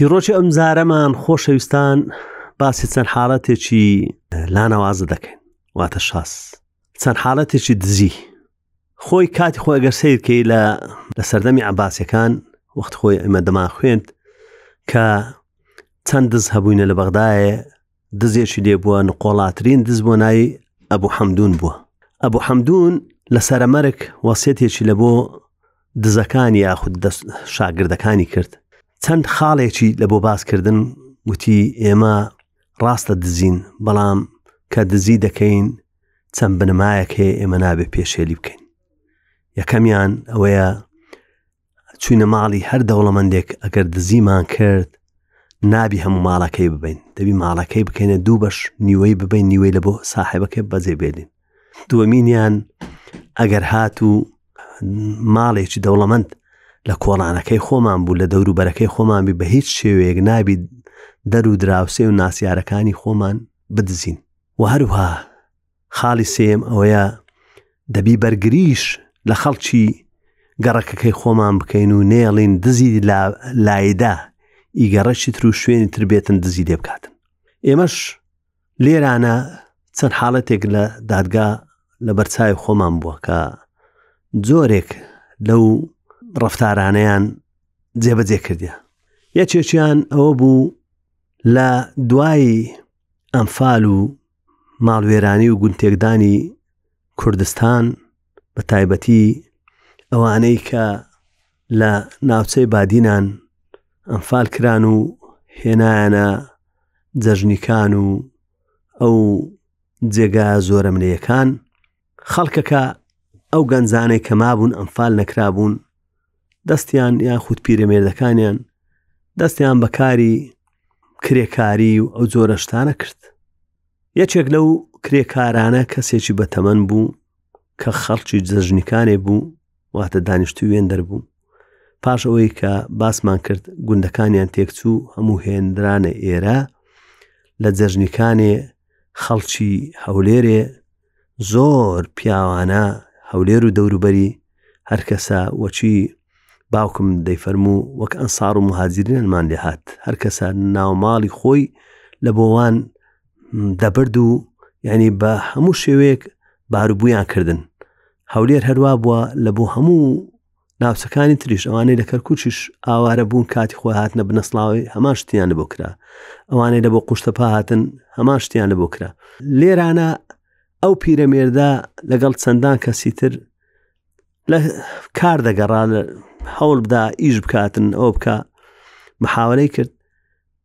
چیرۆکی ئەم زارەمان خۆشەویستان باسی چەند حاڵەتێکی لانەوازە دەکەین واتە شاس چەند حاڵەتێکی دزی خۆی کاتی خۆ ئەگەر سیرکەی لە لە سەردەمی عباسەکان وەخت خۆی ئەمە دەمان خوێند کە چەند دز هەبووینە لە بەغدایە دزێکی لێ بووە نقۆڵاترین دز بۆ ناوی ئەبوو حەمدون بووە ئەبوو حەمدون لە سەرەمەرگ وەسیەتێکی لە بۆ دزەکان یاخود شاگردەکانی کرد چەند خاڵێکی لە بۆ باسکردن وتی ئێمە ڕاستە دزین بەڵام کە دزی دەکەین چەند بنەمایەک هەیە ئێمە نابێت پێشێلی بکەین یەکەمیان ئەوەیە چوینە ماڵی هەر دەوڵەمەندێک ئەگەر دزیمان کرد نابی هەموو ماڵەکەی ببین دەبی ماڵەکەی بکەینە دوو بەش نیوەی ببین نیوەی لە بۆ ساحبەکە بەجێ بێنین دووەمینیان ئەگەر هات و ماڵێکی دەوڵەمەند لە کۆڵانەکەی خۆمان بوو لە دەوروبەرەکەی خۆمان بی بە هیچ شێوەیەک نابی دەر و دراوسێ و ناسیارەکانی خۆمان بدزین و هەروها خاڵی سێیەم ئەوەیە دەبی بەرگریش لە خەڵکی گەڕەکەکەی خۆمان بکەین و نێڵین دزی لایدا ئیگەڕەشی تر و شوێنی تر بێتن دزی لێ بکاتن ئێمەش لێرانە چەند حاڵەتێک لە دادگا لە بەرچای خۆمان بووە کە جۆرێک لەو ڕفتارانەیان جێبەجێ کردیان یەکێکیان ئەوە بوو لە دوایی ئەنفال و ماڵوێرانی و گونتێکدانی کوردستان بە تایبەتی ئەوانەی کە لە ناوچەی بادینان ئەنفال کران و هێنایانە جەژنیکان و ئەو جێگا زۆرەملەکان خەڵکەکە ئەو گەنجانەی کە مابوون ئەمفال نەکرابوون دەستیان یان خود پیرەمێردەکانیان دەستیان بەکاری کرێکاری و ئەو جۆرەشتانە کرد یەکێک لەو کرێکارانە کەسێکی بەتەمەن بوو کە خەڵکی جەژنیکانێ بوو واتە دانیشتوێن دەربوو پاش ئەوەی کە باسمان کرد گوندەکانیان تێکچوو هەموو هێنرانە ئێرە لە جەژنیکانێ خەڵکی هەولێرێ زۆر پیاوانە هەولێر و دەوروبەری هەرکەسە وەچی باوکم دەیفەرموو وەک ئەنساڕ و مهاجرینمان لێ هاات هەرکەسە ناوماڵی خۆی لە بۆوان دەبرد و یعنی بە هەموو شێوەیەک باروبوویان کردن هەولێر هەروە بووە لە بۆ هەموو ناوچەکانی تریش ئەوانەی لە کەرکوچیش ئاوارە بوون کاتی خۆ هاتنە بنەسڵاوی هەمان شتیان بۆ کرا ئەوانەی لە بۆ قوشتە پا هاتن هەمان شتیان بۆ کرا لێرانە ئەو پیرەمێردا لەگەڵ چەندان کەسی تر لە کار دەگەڕا لە هەوڵ بدا ئیش بکاتن ئەو بکە محاولەی کرد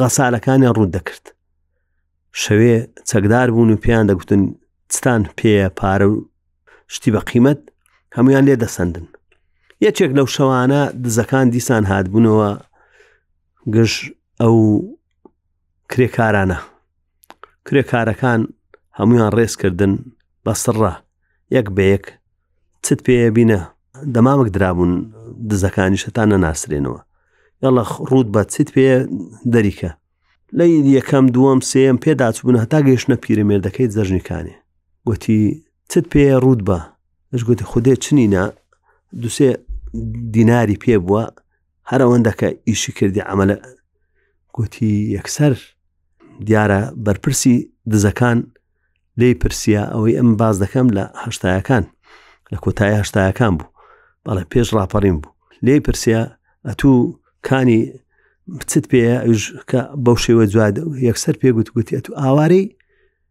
غەسالەکانیان ڕوود دەکرد شەوێ چەکدار بوون و پێیان دەگوتن چتان پێە پارە و شتی بە قیمەت هەمویان لێ دەسەندن یەکێک لەو شەوانە دزەکان دیسان هاتبوونەوە گەش ئەو کرێکارانە کرێکارەکان هەمویان ڕێز کردن بە سڕە یەک بە یەک چت پێە بینە دەمامک درابوون دزەکانی شەتان نەناسرێنەوە یاڵە ڕوود بە چیت پێ دەریکە لە یەکەم دووەم سێم پێداچبوون هەتا گەشتە پیرەمێردەکەی جەژنیکانێ گوتی چت پێ ڕوود بە ئەش گوتی خودێ چنینە دوسێ دیناری پێ بووە هەر ئەوەندە کە ئیشی کردی ئەمەلە گوتی یەکسەر دیارە بەرپرسی دزەکان لی پرسیە ئەوەی ئەم باز دەکەم لە هەشتایەکان لە کۆتای هەشتایەکان بوو بەڵێ پێش ڕاپەڕیم بوو لی پرسیە ئەتوو کانی بچت پێ کە بەو شێوە جواد یەکسەر پێ گوت گوتی ئەتو ئاوارەی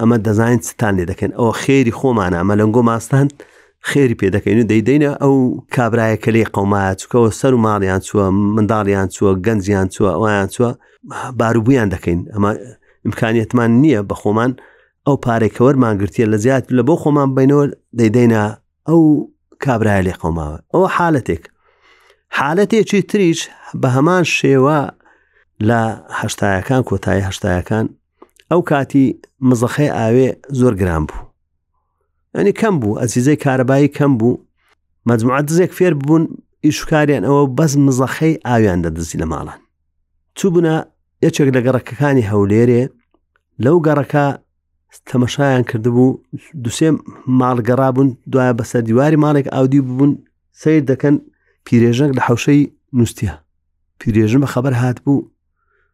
ئەمە دەزانین چتان لێ دەکەن ئەوە خێری خۆمانە ئەمە لەنگۆ ماستان خێری پێ دەکەین و دەیدەینە ئەو کابراایە کە لێ قەومایە چکەوە سەر و ماڵیان چووە منداڵیان چووە گەنجیان چووە ئەویان چووە باروبوویان دەکەین ئەمە امکانیتمان نییە بە خۆمان ئەو پارێکەوەرمان گرتیە لە زیات لە بۆ خۆمان بینەوە دەیدەینە ئەو کابراای لێ قەوماوە ئەوە حالەتێک حالەتێکی تریش بە هەمان شێوە لە هەشتایەکان کۆتایی هەشتایەکان ئەو کاتی مزەخەی ئاوێ زۆر گران بوو ئەنی کەم بوو ئەزیزەی کارەبایی کەم بوو مەجموعات دزێک فێر بوون ئیشکاریان ئەوە بەس مزەخەی ئاویان دەدزی لە ماڵان چوبوونە یەکێک لە گەڕەکەکانی هەولێرێ لەو گەڕەکە تەمەشایان کردبوو دوسێ ماڵگەڕا بوون دوایە بەسەر دیواری ماڵێک ئاودی ببوون سیر دەکەن پیرێژەک لە حوشەی نووسە پیرێژن بە خەبەر هات بوو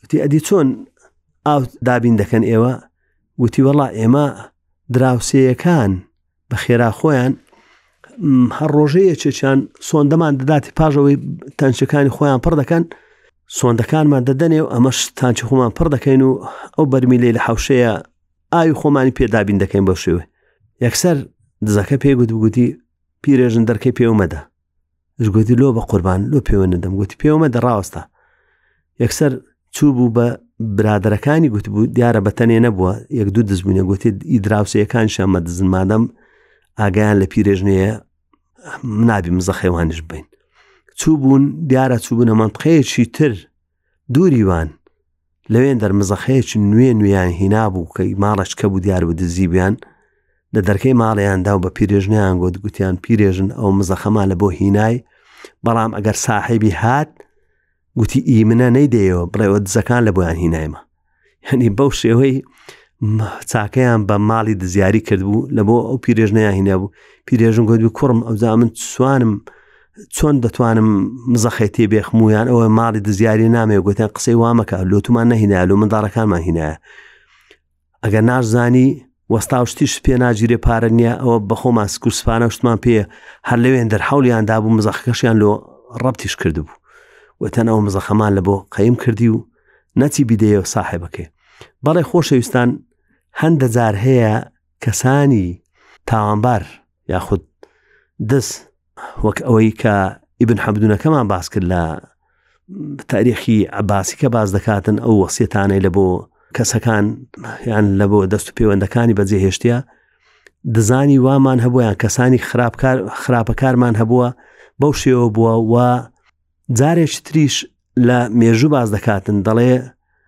وتی ئەدی چۆن ئاو دابین دەکەن ئێوە وتی وەڵا ئێمە دراوسەیەکان بە خێرا خۆیان هەر ڕۆژەیە چێچان سۆندەمان دەداتی پاژەوەی تەنچەکانی خۆیان پڕ دەکەن سۆندەکانمان دەدەنێ و ئەمەش تانچی خۆمان پڕ دەکەین و ئەو بەرمی لێ لە حوشەیە ئاوی خۆمانی پێدابین دەکەین بە شێوێ یەکسەر دزەکە پێ گوت بگوتی پیرێژن دەرکەی پێومەدە گوتی لۆ بە قوربان لۆ پێوە نەدەم گوتی پێوەمە دەڕاوەستا یەکسەر چوو بوو بە برادەرەکانی گوتبوو دیارە بە تەنێ نەبووە یەک دوو دزبوونە گوتی ئیدراوسەکان شەمە دزن مادەم ئاگیان لە پیرێژنەیە منابی مزەخێوانش بین چوو بوون دیارە چوو بوونە مەندقەیەکی تر دووری وان، لەوێن دەر مزەخەیەکی نوێ نوێیان هینابوو کە ماڵەش کە بوو دیار بوو دزیبیان لە دەرکەی ماڵیاندا و بە پیرێژنیان گوت گوتیان پیرێژن ئەو مزەخەمان لە بۆ هینای بەڵام ئەگەر ساحێبی هات گوتی ئی منە نەیدەیەوە بڵێوە دزەکان لە بۆیان هینایمە هەنی بەو شێوەی چاکەیان بە ماڵی دزیاری کردبوو لە بۆ ئەو پیرێژنەیان هینە بوو پیرێژن گوت کوڕم ئەوزا من سوانم چۆن دەتوانم مزەخێتی بێخمویان ئەوە ماڵی دزیاری نامێ گوتیان قسەی وامەکە لۆتومان نەهینالو منداڕەکانمان هینایە ئەگەر نازانی وەستاو شتیشت پێ ناگیرێ پارە نیە ئەوە بەخۆمان سکو سپانە شتمان پێ هەر لەوێن دەر حولیان دابوو مزەخەکەشیان لۆ ڕەبتیش کردبوو وتەن ئەو مزەخەمان لە بۆ قەیم کردی و نەچی بیدەیە و ساحێبەکەی بەڵێ خۆشەویستان هەندە جار هەیە کەسانی تاوانبار یاخود دز وەک ئەوەی کە ئیبن حەبدونەکەمان باس کرد لە تاریخی عباسی کە باز دەکاتن ئەو وەسیێتانەی لە بۆ کەسەکان یان لە بۆ دەست و پەیوەندەکانی بەجێهێشتە دزانی وامان هەبوویان کەسانی خراپکار خراپەکارمان هەبووە بەو شێوە بووە و جارێک تریش لە مێژوو باز دەکاتن دەڵێ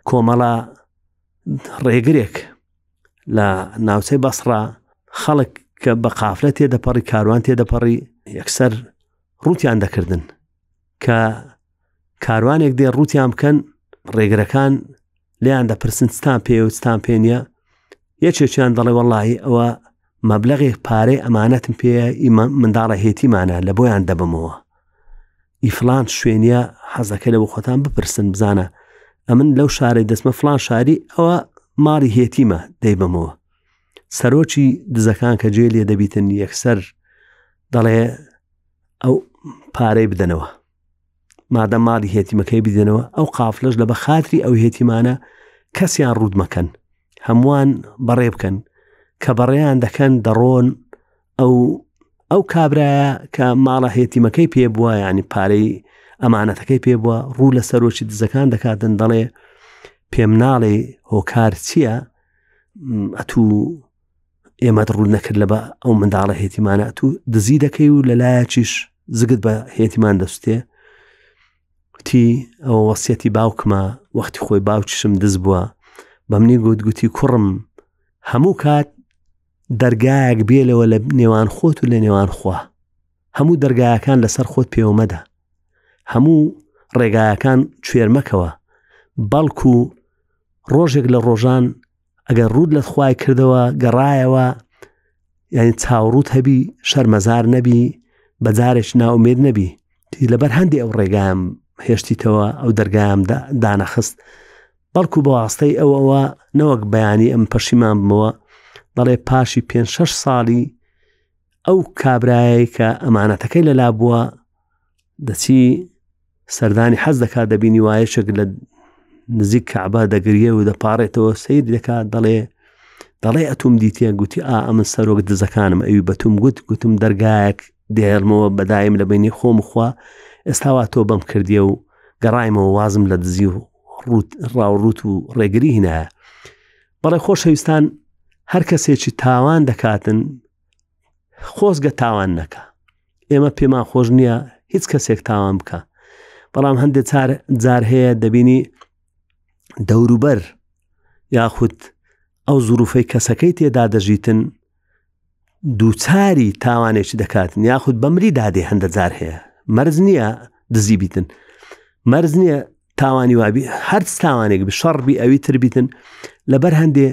کۆمەڵە ڕێگرێک لە ناوچەی بەسڕا خەڵک کە بە قافلە تێدەپەڕی کاروان تێدەپەڕی یەکسەر ڕوتیان دەکردن کە کاروانێک دێ ڕوتیان بکەن ڕێگرەکان لیان دەپرسن ستان پێ و ستان پێ نیە یەکێکیان دەڵێ وەڵی ئەوە مەبلغێک پارەی ئەمانەتم پێ منداڵە هێتیمانە لە بۆیان دەبمەوە ی فلان شوێنە حەزەکە لەوە خۆتان بپرسن بزانە ئەمن لەو شارەی دەستمە فلان شاری ئەوە ماڵی هێتیمە دەیبەمەوە سەرۆکی دزەکان کە جێ لێ دەبیتن یەکسەر دەڵێ ئەو پارەی بدەنەوە مادە ماڵی هێتیمەکەی بدەنەوە ئەو قافلش لە بە خاتری ئەو هێتیمانە کەسیان ڕوودمەکەن هەمووان بەڕێ بکەن کە بەڕێیان دەکەن دەڕۆن ئەو ئەو کابرایە کە ماڵە هێتیمەکەی پێ بووە ینی پارەی ئەمانەتەکەی پێ بووە ڕوو لە سەرۆکی دزەکان دەکاتن دەڵێ پێم ناڵێ هۆکار چییە ئەتوو ئێمەت ڕوو نەکرد لە بە ئەو منداڵە هێتیمانە تو دزی دەکەی و لەلایەکیش زگت بە هێتیمان دەستێ تی ئەوە وەسیەتی باوکمە وەختی خۆی باوکیشم دز بووە بەمنی گوت گوتی کوڕم هەموو کات دەرگایەک بێلەوە لە نێوان خۆت و لە نێوان خوا هەموو دەرگایەکان لەسەر خۆت پێوەمەدە هەموو ڕێگایەکان کوێرمەکەوە بەڵکو ڕۆژێک لە ڕۆژان ئەگەر ڕوود لە خوای کردەوە گەڕایەوە یعنی چاوڕوت هەبی شەرمەزار نەبی بە جارێک ناومێت نەبی تی لەبەر هەندێک ئەو ڕێگام هێشتیتەوە ئەو دەرگام دانەخست بەڵکو بەواستەی ئەو ئەوە نەوەک بەیانی ئەم پەشیمان بمەوە بەڵێ پاشی پێ شەش ساڵی ئەو کابرایە کە ئەمانەتەکەی لەلا بووە دەچی سەردانی حەز دەکات دەبینی وایەشێک لە نزیک کەعبە دەگریە و دەپارێتەوە سیر دەکات دەڵێ دەڵێ ئەتوم دیتە گوتی ئا ئەمن سەرۆک دزەکانم ئەوی بەتوم گوت گوتم دەرگایەک دێرمەوە بەدایم لە بینی خۆم خوا ئێستاوا تۆ بەم کردیە و گەڕایمەوە وازم لە دزی و ڕوت ڕاوڕوت و ڕێگری هینایە بەڵێ خۆشەویستان هەر کەسێکی تاوان دەکاتن خۆزگە تاوان نەکە ئێمە پێمان خۆش نییە هیچ کەسێک تاوان بکە بەڵام هەندێک چار جار هەیە دەبینی دەوروبەر یاخود ئەو زروفەی کەسەکەی تێدا دەژیتن دووچاری تاوانێکی دەکات یاخود بەمری دادێ هەندە جار هەیە مەرز نییە دزی بیتن مەرز نییە تاوانی وابی هەر تاوانێک شەڕبی ئەوی تر بیتن لەبەر هەندێ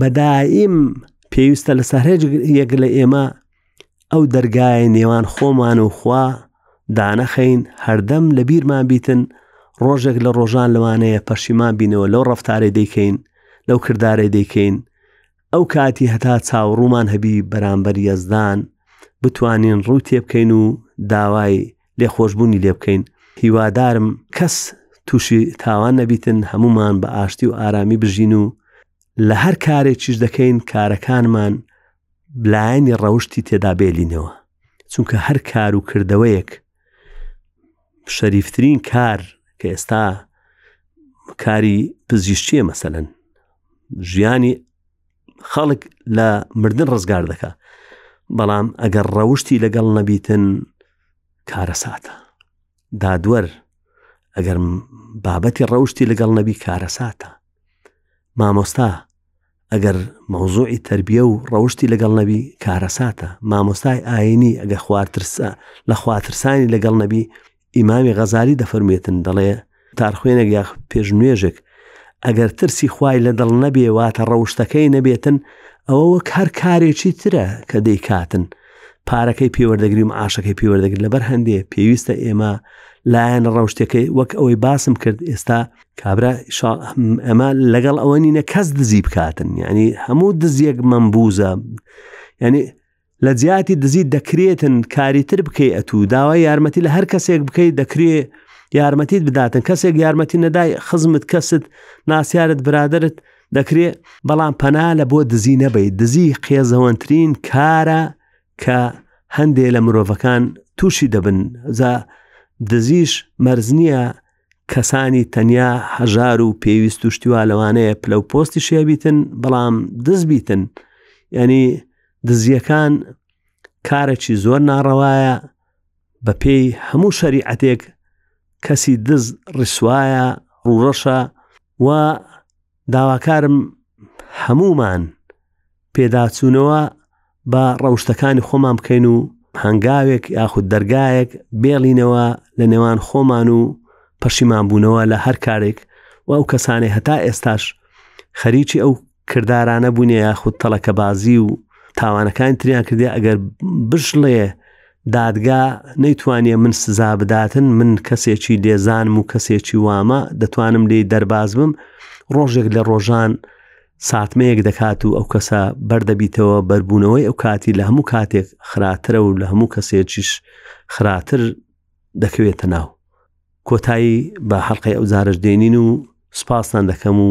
بەدایم پێویستە لە سەرێج یەک لە ئێمە ئەو دەرگایە نێوان خۆمان و خوا دانەخەین هەردەم لە بیرمان بیتن ڕۆژێک لە ڕۆژان لەوانەیە پەشیمان بینەوە لەو ڕفتارێ دەیکەین لەو کردارێ دەیکەین ئەو کاتی هەتا چاوڕوومان هەبی بەرامبەر یەزدان بتوانین ڕوو تێبکەین و داوای لێخۆشببوونی لێ بکەین هیوادارم کەس تووشی تاوان نەبیتن هەمومان بە ئاشتی و ئارامی بژین و لە هەر کارێکیش دەکەین کارەکانمان بلایەنی ڕەوشتی تێدا بێلینەوە چونکە هەر کار و کردەوەیەک شەریفترین کار کە ئێستا کاری پزیشتیە مەسەن ژیانی خەڵک لە مردن ڕزگار دەکە بەڵام ئەگەر ڕەوشتی لەگەڵ نەبیتن کارە ساتە دادوەر ئەگەر بابەتی ڕەوشتی لەگەڵ نەبی کارە ساتە مامۆستا ئەگەر مەوزوعی تربیە و ڕەوشتی لەگەڵ نەبی کارەساتە مامۆستای ئاینی ئەگە خوارترسە لە خواترسانی لەگەڵ نەبی ئیمامی غەزاری دەفەرمێتن دەڵێ تارخوێنێک یا پێش نوێژێک ئەگەر ترسی خوای لە دڵ نەبێ واتە ڕەوشتەکەی نەبێتن ئەوە وەک هەر کارێکی ترە کە دەیکاتن پارەکەی پێوەردەگری و عاشەکەی پێوەردەگر لەبەر هەندێ پێویستە ئێمە لایەنە ڕەوشتەکەی وەک ئەوەی باسم کرد ئێستا کابرا ئەمە لەگەڵ ئەوە نینە کەس دزی بکاتن ینی هەموو دزیەک مەمبوزە ینی لە جیاتی دزی دەکرێتن کاری تر بکەی ئەتوو داوای یارمەتی لە هەر کەسێک بکەیت دەکرێ یارمەتیت بداتن کەسێک یارمەتی نەدای خزمت کەست ناسیارت برادرت دەکرێ بەڵام پەنا لە بۆ دزی نەبیت دزی قێزەوەنترین کارە کە هەندێ لە مرۆڤەکان تووشی دەبن زا دزیش مەرز نییە کەسانی تەنیا هەژار و پێویست و شتیوا لەوانەیە پلە و پۆستی شێبیتن بەڵام دز بیتن ینی دزیەکان کارەی زۆر ناڕەوایە بە پێی هەموو شەریعەتێک کەسی دز ڕیسوایە ڕوڕەشە و داواکارم هەموومان پێداچوونەوە بە ڕەوشتەکانی خۆمان بکەین و هەنگاوێک یاخود دەرگایەک بێڵینەوە لە نێوان خۆمان و پەشیمان بوونەوە لە هەر کارێک و ئەو کەسانێ هەتا ئێستاش خەریکی ئەو کردارانە بوونێ یاخود تەڵەکەبازی و تاوانەکانی تریان کردی ئەگەر بشڵێ دادگا نەیتوانیە من سزا بداتن من کەسێکی لێزانم و کەسێکی وامە دەتوانم لێی دەرباز بم ڕۆژێک لە ڕۆژان ساتمەیەک دەکات و ئەو کەسە بەردەبیتەوە بەربوونەوەی ئەو کاتی لە هەموو کاتێک خراترە و لە هەموو کەسێکیش خراتر دەکەوێتە ناو کۆتایی بە حەلقی ئەو زارش دێنین و سپاسان دەکەم و